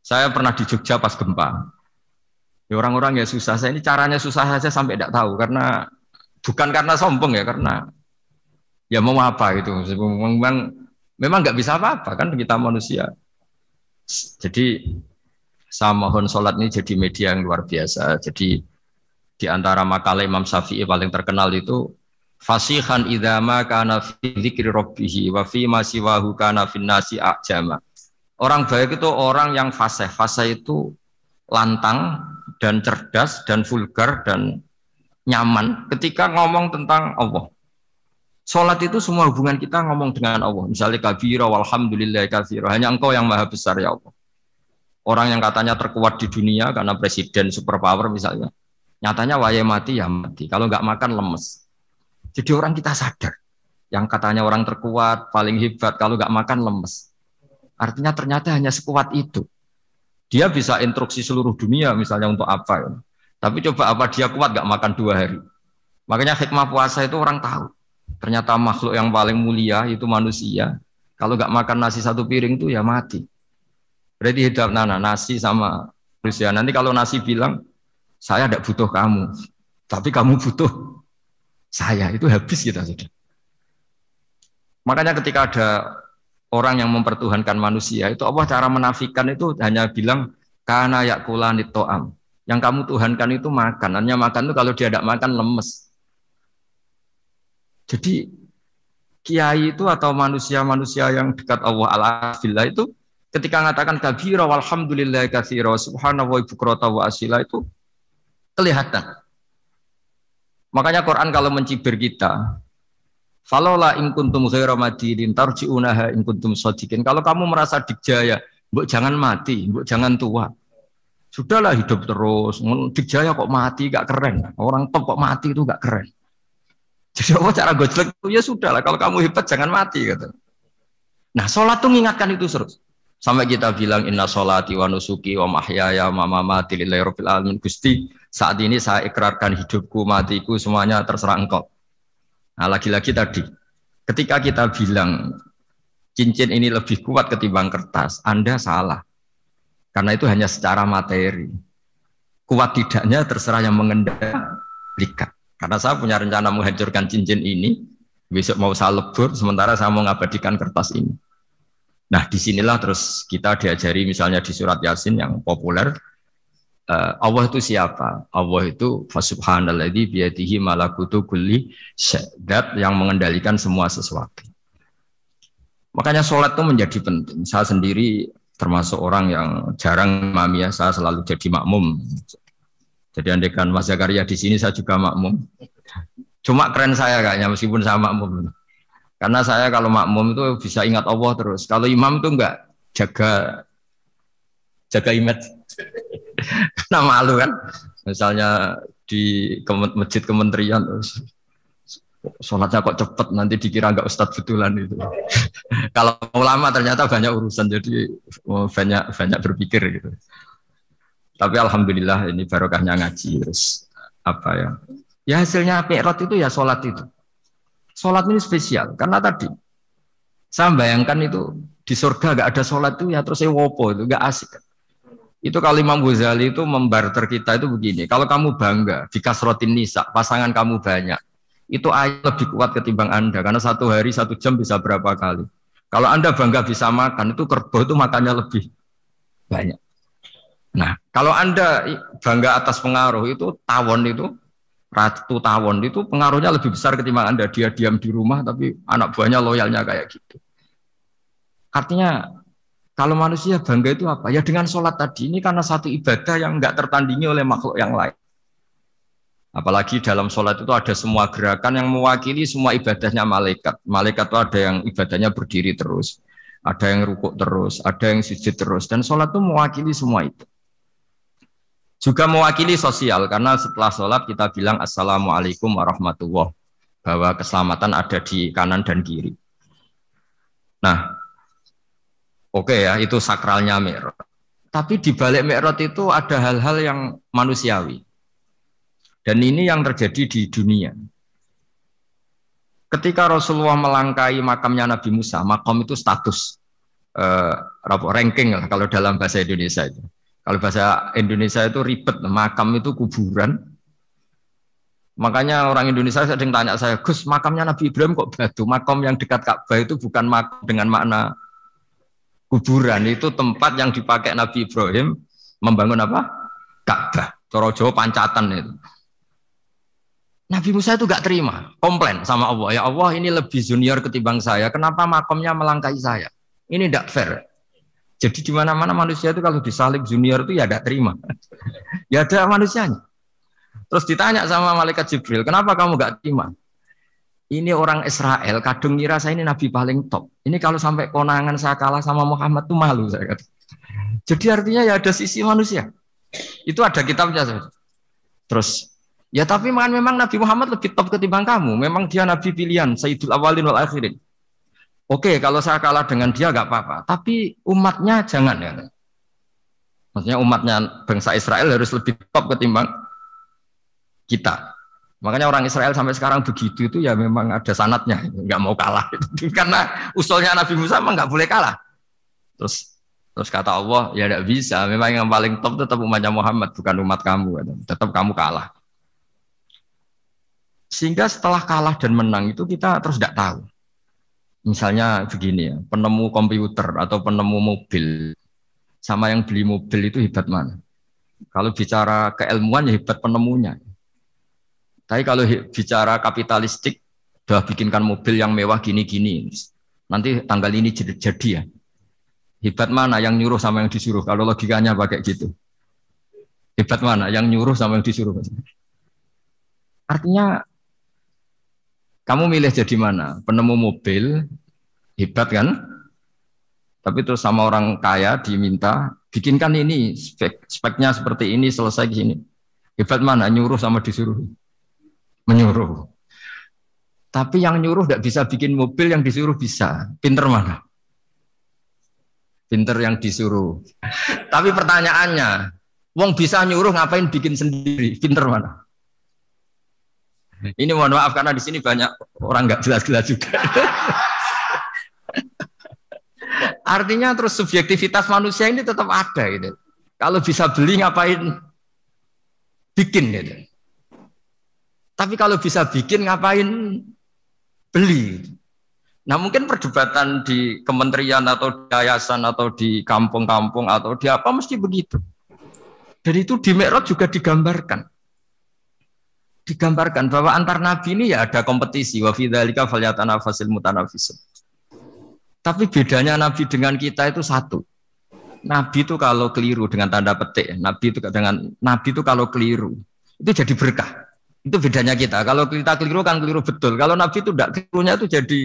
B: Saya pernah di Jogja pas gempa. Ya orang-orang ya susah. Saya ini caranya susah saja sampai tidak tahu karena bukan karena sombong ya karena ya mau apa gitu. Memang memang nggak bisa apa-apa kan kita manusia. Jadi saya mohon sholat ini jadi media yang luar biasa. Jadi di antara makalah Imam Syafi'i paling terkenal itu fasihan idama kana fi dzikri rabbih wa fi ma kana fin nasi ajama. Orang baik itu orang yang fasih. Fasih itu lantang dan cerdas dan vulgar dan nyaman ketika ngomong tentang Allah. Sholat itu semua hubungan kita ngomong dengan Allah. Misalnya kabira walhamdulillah kabira. Hanya engkau yang maha besar ya Allah. Orang yang katanya terkuat di dunia karena presiden superpower misalnya. Nyatanya waya mati ya mati. Kalau nggak makan lemes. Jadi orang kita sadar. Yang katanya orang terkuat, paling hebat. Kalau nggak makan lemes. Artinya ternyata hanya sekuat itu. Dia bisa instruksi seluruh dunia misalnya untuk apa. Ya. Tapi coba apa dia kuat nggak makan dua hari. Makanya hikmah puasa itu orang tahu Ternyata makhluk yang paling mulia itu manusia. Kalau nggak makan nasi satu piring itu ya mati. Berarti hidup nana nasi sama manusia. Nanti kalau nasi bilang saya tidak butuh kamu, tapi kamu butuh saya itu habis kita sudah. Makanya ketika ada orang yang mempertuhankan manusia itu Allah cara menafikan itu hanya bilang karena yakulani to'am. Yang kamu tuhankan itu makan. Hanya makan itu kalau dia tidak makan lemes. Jadi kiai itu atau manusia-manusia yang dekat Allah ala billah itu ketika mengatakan kabira walhamdulillah katsira wa bukrata wa asila itu kelihatan. Makanya Quran kalau mencibir kita Falola in kuntum ghaira madinin tarji'unaha in kuntum sadiqin. Kalau kamu merasa dikjaya, mbok jangan mati, mbok jangan tua. Sudahlah hidup terus. Dikjaya kok mati gak keren. Orang top kok mati itu gak keren. Jadi apa cara gojlek itu ya sudah lah. Kalau kamu hebat jangan mati gitu. Nah sholat tuh mengingatkan itu terus. Sampai kita bilang inna sholati wa nusuki wa mahyaya wa mamati lillahi rabbil alamin. Gusti saat ini saya ikrarkan hidupku, matiku semuanya terserah engkau. Nah lagi-lagi tadi ketika kita bilang cincin ini lebih kuat ketimbang kertas, Anda salah. Karena itu hanya secara materi. Kuat tidaknya terserah yang mengendalikan. Karena saya punya rencana menghancurkan cincin ini, besok mau saya lebur, sementara saya mau mengabadikan kertas ini. Nah, di sinilah terus kita diajari misalnya di surat Yasin yang populer, uh, Allah itu siapa? Allah itu fasubhanalladzi biyadihi malakutu kulli dat yang mengendalikan semua sesuatu. Makanya sholat itu menjadi penting. Saya sendiri termasuk orang yang jarang mamia, saya selalu jadi makmum. Jadi andekan Mas Zakaria di sini saya juga makmum. Cuma keren saya kayaknya meskipun saya makmum. Karena saya kalau makmum itu bisa ingat Allah terus. Kalau imam itu enggak jaga jaga image. nah malu kan. Misalnya di masjid kementerian terus sholatnya kok cepet nanti dikira enggak ustadz betulan itu. kalau ulama ternyata banyak urusan jadi banyak banyak berpikir gitu. Tapi alhamdulillah ini barokahnya ngaji terus apa ya? Ya hasilnya mi'raj itu ya sholat itu. Sholat ini spesial karena tadi saya bayangkan itu di surga gak ada sholat itu ya terus wopo itu gak asik. Itu kalau Imam Ghazali itu membarter kita itu begini. Kalau kamu bangga di kasrotin nisa, pasangan kamu banyak, itu ayat lebih kuat ketimbang Anda. Karena satu hari, satu jam bisa berapa kali. Kalau Anda bangga bisa makan, itu kerbau itu makannya lebih banyak. Nah, kalau Anda bangga atas pengaruh itu tawon itu ratu tawon itu pengaruhnya lebih besar ketimbang Anda dia diam di rumah tapi anak buahnya loyalnya kayak gitu. Artinya kalau manusia bangga itu apa? Ya dengan sholat tadi ini karena satu ibadah yang nggak tertandingi oleh makhluk yang lain. Apalagi dalam sholat itu ada semua gerakan yang mewakili semua ibadahnya malaikat. Malaikat itu ada yang ibadahnya berdiri terus, ada yang rukuk terus, ada yang sujud terus, dan sholat itu mewakili semua itu. Juga mewakili sosial karena setelah sholat kita bilang assalamualaikum warahmatullah bahwa keselamatan ada di kanan dan kiri. Nah, oke okay ya, itu sakralnya Mi'raj. Tapi di balik Mi'raj itu ada hal-hal yang manusiawi. Dan ini yang terjadi di dunia. Ketika Rasulullah melangkai makamnya Nabi Musa, makam itu status eh, ranking lah kalau dalam bahasa Indonesia itu. Kalau bahasa Indonesia itu ribet, makam itu kuburan. Makanya orang Indonesia sering tanya saya, Gus, makamnya Nabi Ibrahim kok batu? Makam yang dekat Ka'bah itu bukan makam dengan makna kuburan, itu tempat yang dipakai Nabi Ibrahim membangun apa? Ka'bah. Coro Jawa pancatan itu. Nabi Musa itu gak terima, komplain sama Allah. Ya Allah ini lebih junior ketimbang saya, kenapa makamnya melangkai saya? Ini tidak fair. Jadi di mana-mana manusia itu kalau disalib junior itu ya tidak terima. ya ada manusianya. Terus ditanya sama malaikat Jibril, kenapa kamu gak terima? Ini orang Israel, kadung ngira saya ini nabi paling top. Ini kalau sampai konangan saya kalah sama Muhammad tuh malu saya kata. Jadi artinya ya ada sisi manusia. Itu ada kitabnya. Terus Ya tapi memang Nabi Muhammad lebih top ketimbang kamu. Memang dia Nabi pilihan, Sayyidul Awalin wal Akhirin. Oke, kalau saya kalah dengan dia gak apa-apa. Tapi umatnya jangan ya. Maksudnya umatnya bangsa Israel harus lebih top ketimbang kita. Makanya orang Israel sampai sekarang begitu itu ya memang ada sanatnya, nggak mau kalah. Karena usulnya Nabi Musa memang nggak boleh kalah. Terus terus kata Allah ya tidak bisa. Memang yang paling top tetap umatnya Muhammad bukan umat kamu. Tetap kamu kalah. Sehingga setelah kalah dan menang itu kita terus tidak tahu. Misalnya begini ya, penemu komputer atau penemu mobil sama yang beli mobil itu hebat mana? Kalau bicara keilmuan ya hebat penemunya. Tapi kalau bicara kapitalistik, sudah bikinkan mobil yang mewah gini-gini. Nanti tanggal ini jadi, jadi ya. Hebat mana yang nyuruh sama yang disuruh? Kalau logikanya pakai gitu. Hebat mana yang nyuruh sama yang disuruh? Artinya kamu milih jadi mana? Penemu mobil, hebat kan? Tapi terus sama orang kaya diminta, bikinkan ini, spek, speknya seperti ini, selesai gini. Hebat mana? Nyuruh sama disuruh? Menyuruh. Tapi yang nyuruh tidak bisa bikin mobil, yang disuruh bisa. Pinter mana? Pinter yang disuruh. Tapi pertanyaannya, Wong bisa nyuruh ngapain bikin sendiri? Pinter mana? Ini mohon maaf karena di sini banyak orang nggak jelas-jelas juga. Artinya terus subjektivitas manusia ini tetap ada gitu. Kalau bisa beli ngapain bikin gitu. Tapi kalau bisa bikin ngapain beli. Nah mungkin perdebatan di kementerian atau di yayasan atau di kampung-kampung atau di apa mesti begitu. Dan itu di Mi'raj juga digambarkan digambarkan bahwa antar nabi ini ya ada kompetisi wa fidzalika falyatanafasil mutanafisun. Tapi bedanya nabi dengan kita itu satu. Nabi itu kalau keliru dengan tanda petik, nabi itu dengan nabi itu kalau keliru itu jadi berkah. Itu bedanya kita. Kalau kita keliru kan keliru betul. Kalau nabi itu tidak kelirunya itu jadi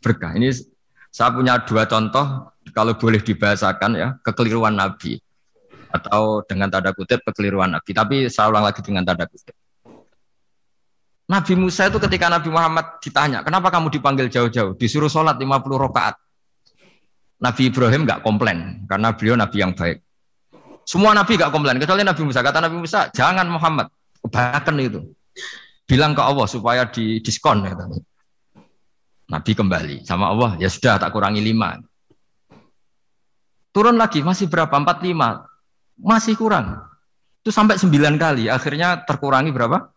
B: berkah. Ini saya punya dua contoh kalau boleh dibahasakan ya kekeliruan nabi atau dengan tanda kutip kekeliruan nabi. Tapi saya ulang lagi dengan tanda kutip. Nabi Musa itu ketika Nabi Muhammad ditanya, kenapa kamu dipanggil jauh-jauh? Disuruh sholat 50 rakaat. Nabi Ibrahim nggak komplain, karena beliau Nabi yang baik. Semua Nabi nggak komplain, kecuali Nabi Musa. Kata Nabi Musa, jangan Muhammad, kebanyakan itu. Bilang ke Allah supaya di diskon. Ya, Nabi kembali sama Allah, ya sudah tak kurangi lima. Turun lagi, masih berapa? Empat lima. Masih kurang. Itu sampai sembilan kali. Akhirnya terkurangi berapa?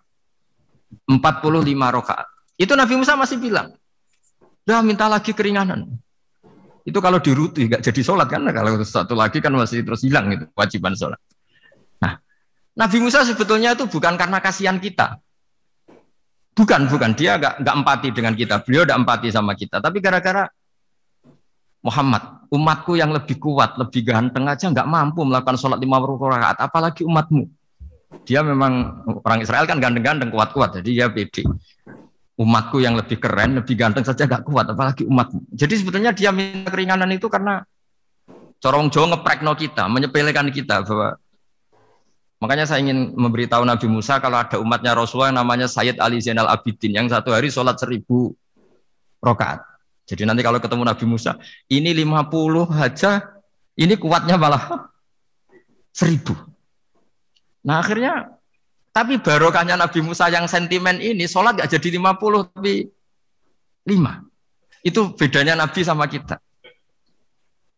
B: 45 rakaat. Itu Nabi Musa masih bilang, dah minta lagi keringanan. Itu kalau diruti nggak jadi sholat kan? Kalau satu lagi kan masih terus hilang itu kewajiban sholat. Nah, Nabi Musa sebetulnya itu bukan karena kasihan kita. Bukan, bukan. Dia nggak nggak empati dengan kita. Beliau udah empati sama kita. Tapi gara-gara Muhammad, umatku yang lebih kuat, lebih ganteng aja nggak mampu melakukan sholat lima rakaat, apalagi umatmu. Dia memang orang Israel kan ganteng-ganteng, kuat-kuat, jadi dia pede. Umatku yang lebih keren, lebih ganteng saja gak kuat, apalagi umatmu. Jadi sebetulnya dia minta keringanan itu karena corong Jawa ngeprekno kita, menyepelekan kita bahwa Makanya saya ingin memberitahu Nabi Musa kalau ada umatnya Rasulullah yang namanya Sayyid Ali Zainal Abidin yang satu hari sholat seribu rokaat. Jadi nanti kalau ketemu Nabi Musa, ini 50 aja, ini kuatnya malah seribu. Nah akhirnya, tapi barokahnya Nabi Musa yang sentimen ini, sholat gak jadi 50, tapi 5. Itu bedanya Nabi sama kita.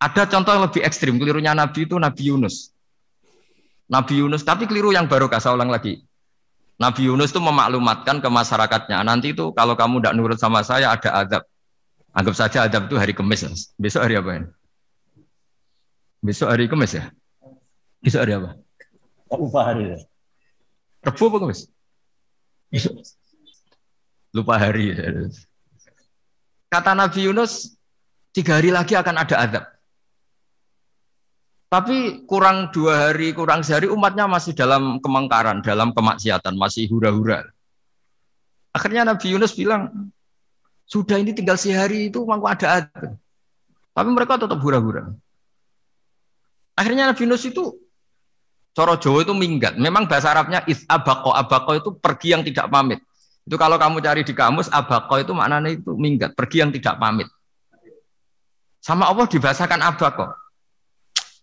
B: Ada contoh yang lebih ekstrim, kelirunya Nabi itu Nabi Yunus. Nabi Yunus, tapi keliru yang barokah, saya ulang lagi. Nabi Yunus itu memaklumatkan ke masyarakatnya, nanti itu kalau kamu tidak nurut sama saya ada adab. Anggap saja adab itu hari Kamis. Besok hari apa ini? Besok hari Kamis ya? Besok hari apa?
C: Lupa hari ya.
B: Rebu apa Kamis? Lupa hari. Kata Nabi Yunus, tiga hari lagi akan ada adab. Tapi kurang dua hari, kurang sehari umatnya masih dalam kemengkaran, dalam kemaksiatan, masih hura-hura. Akhirnya Nabi Yunus bilang, sudah ini tinggal sehari itu mangku ada adab. Tapi mereka tetap hura-hura. Akhirnya Nabi Yunus itu Coro Jawa itu minggat. Memang bahasa Arabnya is abako. Abako itu pergi yang tidak pamit. Itu kalau kamu cari di kamus, abako itu maknanya itu minggat. Pergi yang tidak pamit. Sama Allah dibahasakan abako.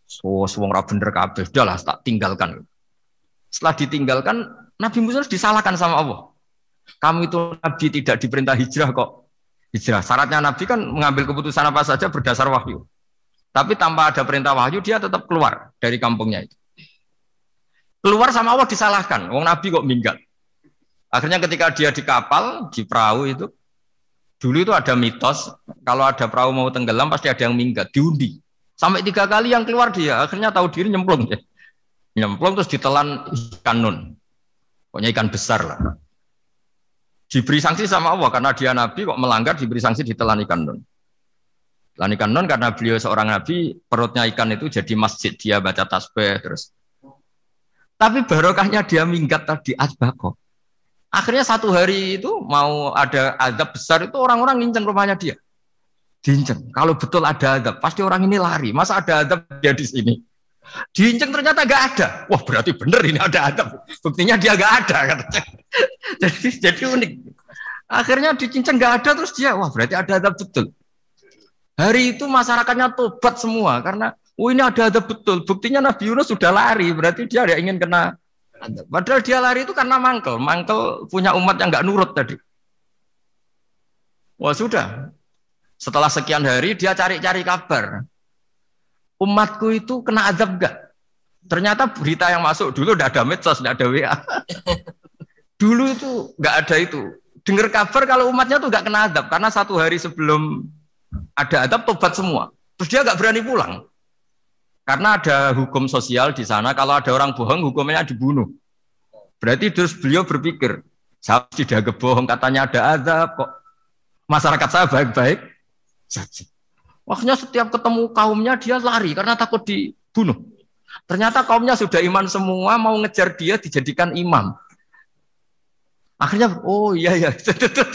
B: So, wong ra bener kabeh. Udahlah tak tinggalkan. Setelah ditinggalkan, Nabi Musa disalahkan sama Allah. Kamu itu Nabi tidak diperintah hijrah kok. Hijrah. Syaratnya Nabi kan mengambil keputusan apa saja berdasar wahyu. Tapi tanpa ada perintah wahyu, dia tetap keluar dari kampungnya itu. Keluar sama Allah disalahkan. Wong Nabi kok minggat. Akhirnya ketika dia di kapal, di perahu itu, dulu itu ada mitos, kalau ada perahu mau tenggelam pasti ada yang minggat, diundi. Sampai tiga kali yang keluar dia, akhirnya tahu diri nyemplung. Ya. Nyemplung terus ditelan ikan nun. Pokoknya ikan besar lah. Diberi sanksi sama Allah, karena dia Nabi kok melanggar diberi sanksi ditelan ikan nun. Telan ikan nun karena beliau seorang Nabi, perutnya ikan itu jadi masjid, dia baca tasbih terus tapi barokahnya dia minggat tadi asbako. Akhirnya satu hari itu mau ada azab besar itu orang-orang nginceng rumahnya dia. Diinceng. Kalau betul ada azab, pasti orang ini lari. Masa ada azab dia di sini? Diinceng ternyata gak ada. Wah berarti bener ini ada azab. Buktinya dia gak ada. Jadi, jadi unik. Akhirnya dicinceng gak ada terus dia, wah berarti ada azab betul. Hari itu masyarakatnya tobat semua karena Oh ini ada ada betul. Buktinya Nabi Yunus sudah lari, berarti dia ada ingin kena. Padahal dia lari itu karena mangkel. Mangkel punya umat yang nggak nurut tadi. Wah sudah. Setelah sekian hari dia cari-cari kabar. Umatku itu kena azab gak? Ternyata berita yang masuk dulu udah ada medsos, udah ada WA. dulu itu nggak ada itu. Dengar kabar kalau umatnya tuh nggak kena azab karena satu hari sebelum ada azab tobat semua. Terus dia nggak berani pulang. Karena ada hukum sosial di sana, kalau ada orang bohong hukumnya dibunuh. Berarti terus beliau berpikir, saya tidak kebohong, katanya ada azab kok. Masyarakat saya baik-baik saja. Waktunya setiap ketemu kaumnya dia lari karena takut dibunuh. Ternyata kaumnya sudah iman semua, mau ngejar dia dijadikan imam. Akhirnya, oh iya iya.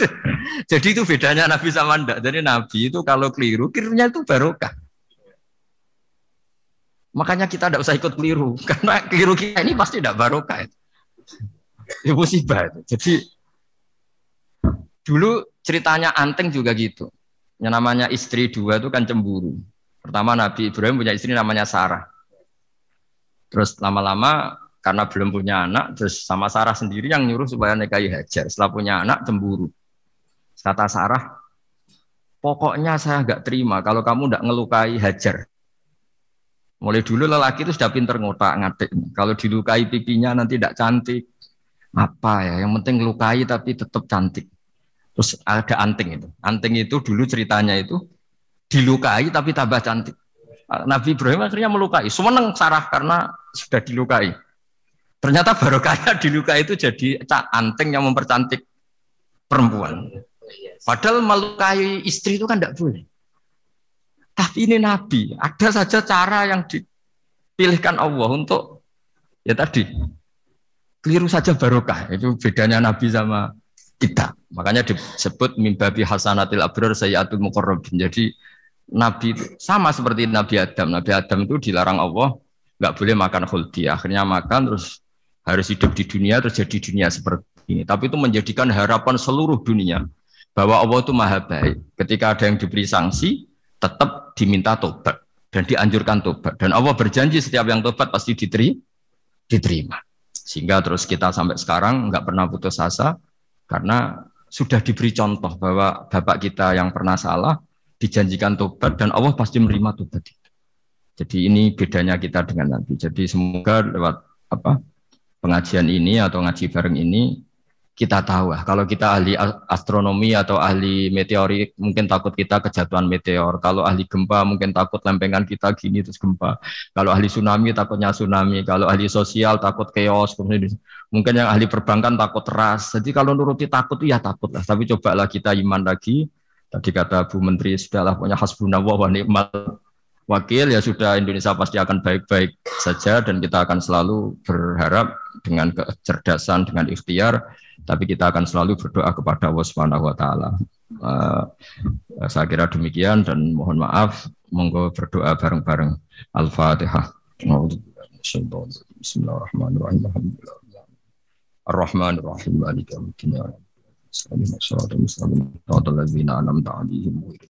B: Jadi itu bedanya Nabi sama ndak. Jadi Nabi itu kalau keliru, kelirunya itu barokah. Makanya kita tidak usah ikut keliru karena keliru kita ini pasti tidak barokah. Ya musibah itu. Jadi dulu ceritanya Anteng juga gitu. Yang namanya istri dua itu kan cemburu. Pertama Nabi Ibrahim punya istri namanya Sarah. Terus lama-lama karena belum punya anak, terus sama Sarah sendiri yang nyuruh supaya nikahi Hajar. Setelah punya anak cemburu. Kata Sarah, pokoknya saya nggak terima kalau kamu tidak ngelukai Hajar. Mulai dulu lelaki itu sudah pinter ngotak ngatik. Kalau dilukai pipinya nanti tidak cantik. Apa ya? Yang penting lukai tapi tetap cantik. Terus ada anting itu. Anting itu dulu ceritanya itu dilukai tapi tambah cantik. Nabi Ibrahim akhirnya melukai. Semeneng Sarah karena sudah dilukai. Ternyata barokahnya dilukai itu jadi anting yang mempercantik perempuan. Padahal melukai istri itu kan tidak boleh. Tapi ini Nabi, ada saja cara yang dipilihkan Allah untuk ya tadi keliru saja barokah. Itu bedanya Nabi sama kita. Makanya disebut mimbabi hasanatil abrar sayyatul muqarrabin. Jadi Nabi sama seperti Nabi Adam. Nabi Adam itu dilarang Allah nggak boleh makan khuldi. Akhirnya makan terus harus hidup di dunia terjadi dunia seperti ini. Tapi itu menjadikan harapan seluruh dunia bahwa Allah itu maha baik. Ketika ada yang diberi sanksi, tetap diminta tobat dan dianjurkan tobat. Dan Allah berjanji setiap yang tobat pasti diterima. diterima. Sehingga terus kita sampai sekarang nggak pernah putus asa karena sudah diberi contoh bahwa bapak kita yang pernah salah dijanjikan tobat dan Allah pasti menerima tobat itu. Jadi ini bedanya kita dengan nanti. Jadi semoga lewat apa pengajian ini atau ngaji bareng ini kita tahu lah. Kalau kita ahli astronomi atau ahli meteorik, mungkin takut kita kejatuhan meteor. Kalau ahli gempa, mungkin takut lempengan kita gini terus gempa. Kalau ahli tsunami, takutnya tsunami. Kalau ahli sosial, takut chaos. Mungkin yang ahli perbankan takut ras. Jadi kalau nuruti takut, ya takut lah. Tapi cobalah kita iman lagi. Tadi kata Bu Menteri, sudahlah punya hasbunallah wa ni'mal wakil ya sudah Indonesia pasti akan baik-baik saja dan kita akan selalu berharap dengan kecerdasan dengan ikhtiar tapi kita akan selalu berdoa kepada Allah Subhanahu wa taala. Uh, saya kira demikian dan mohon maaf monggo berdoa bareng-bareng Al-Fatihah. Bismillahirrahmanirrahim. Ar-Rahmanir-Rahim. Maliki yaumiddin.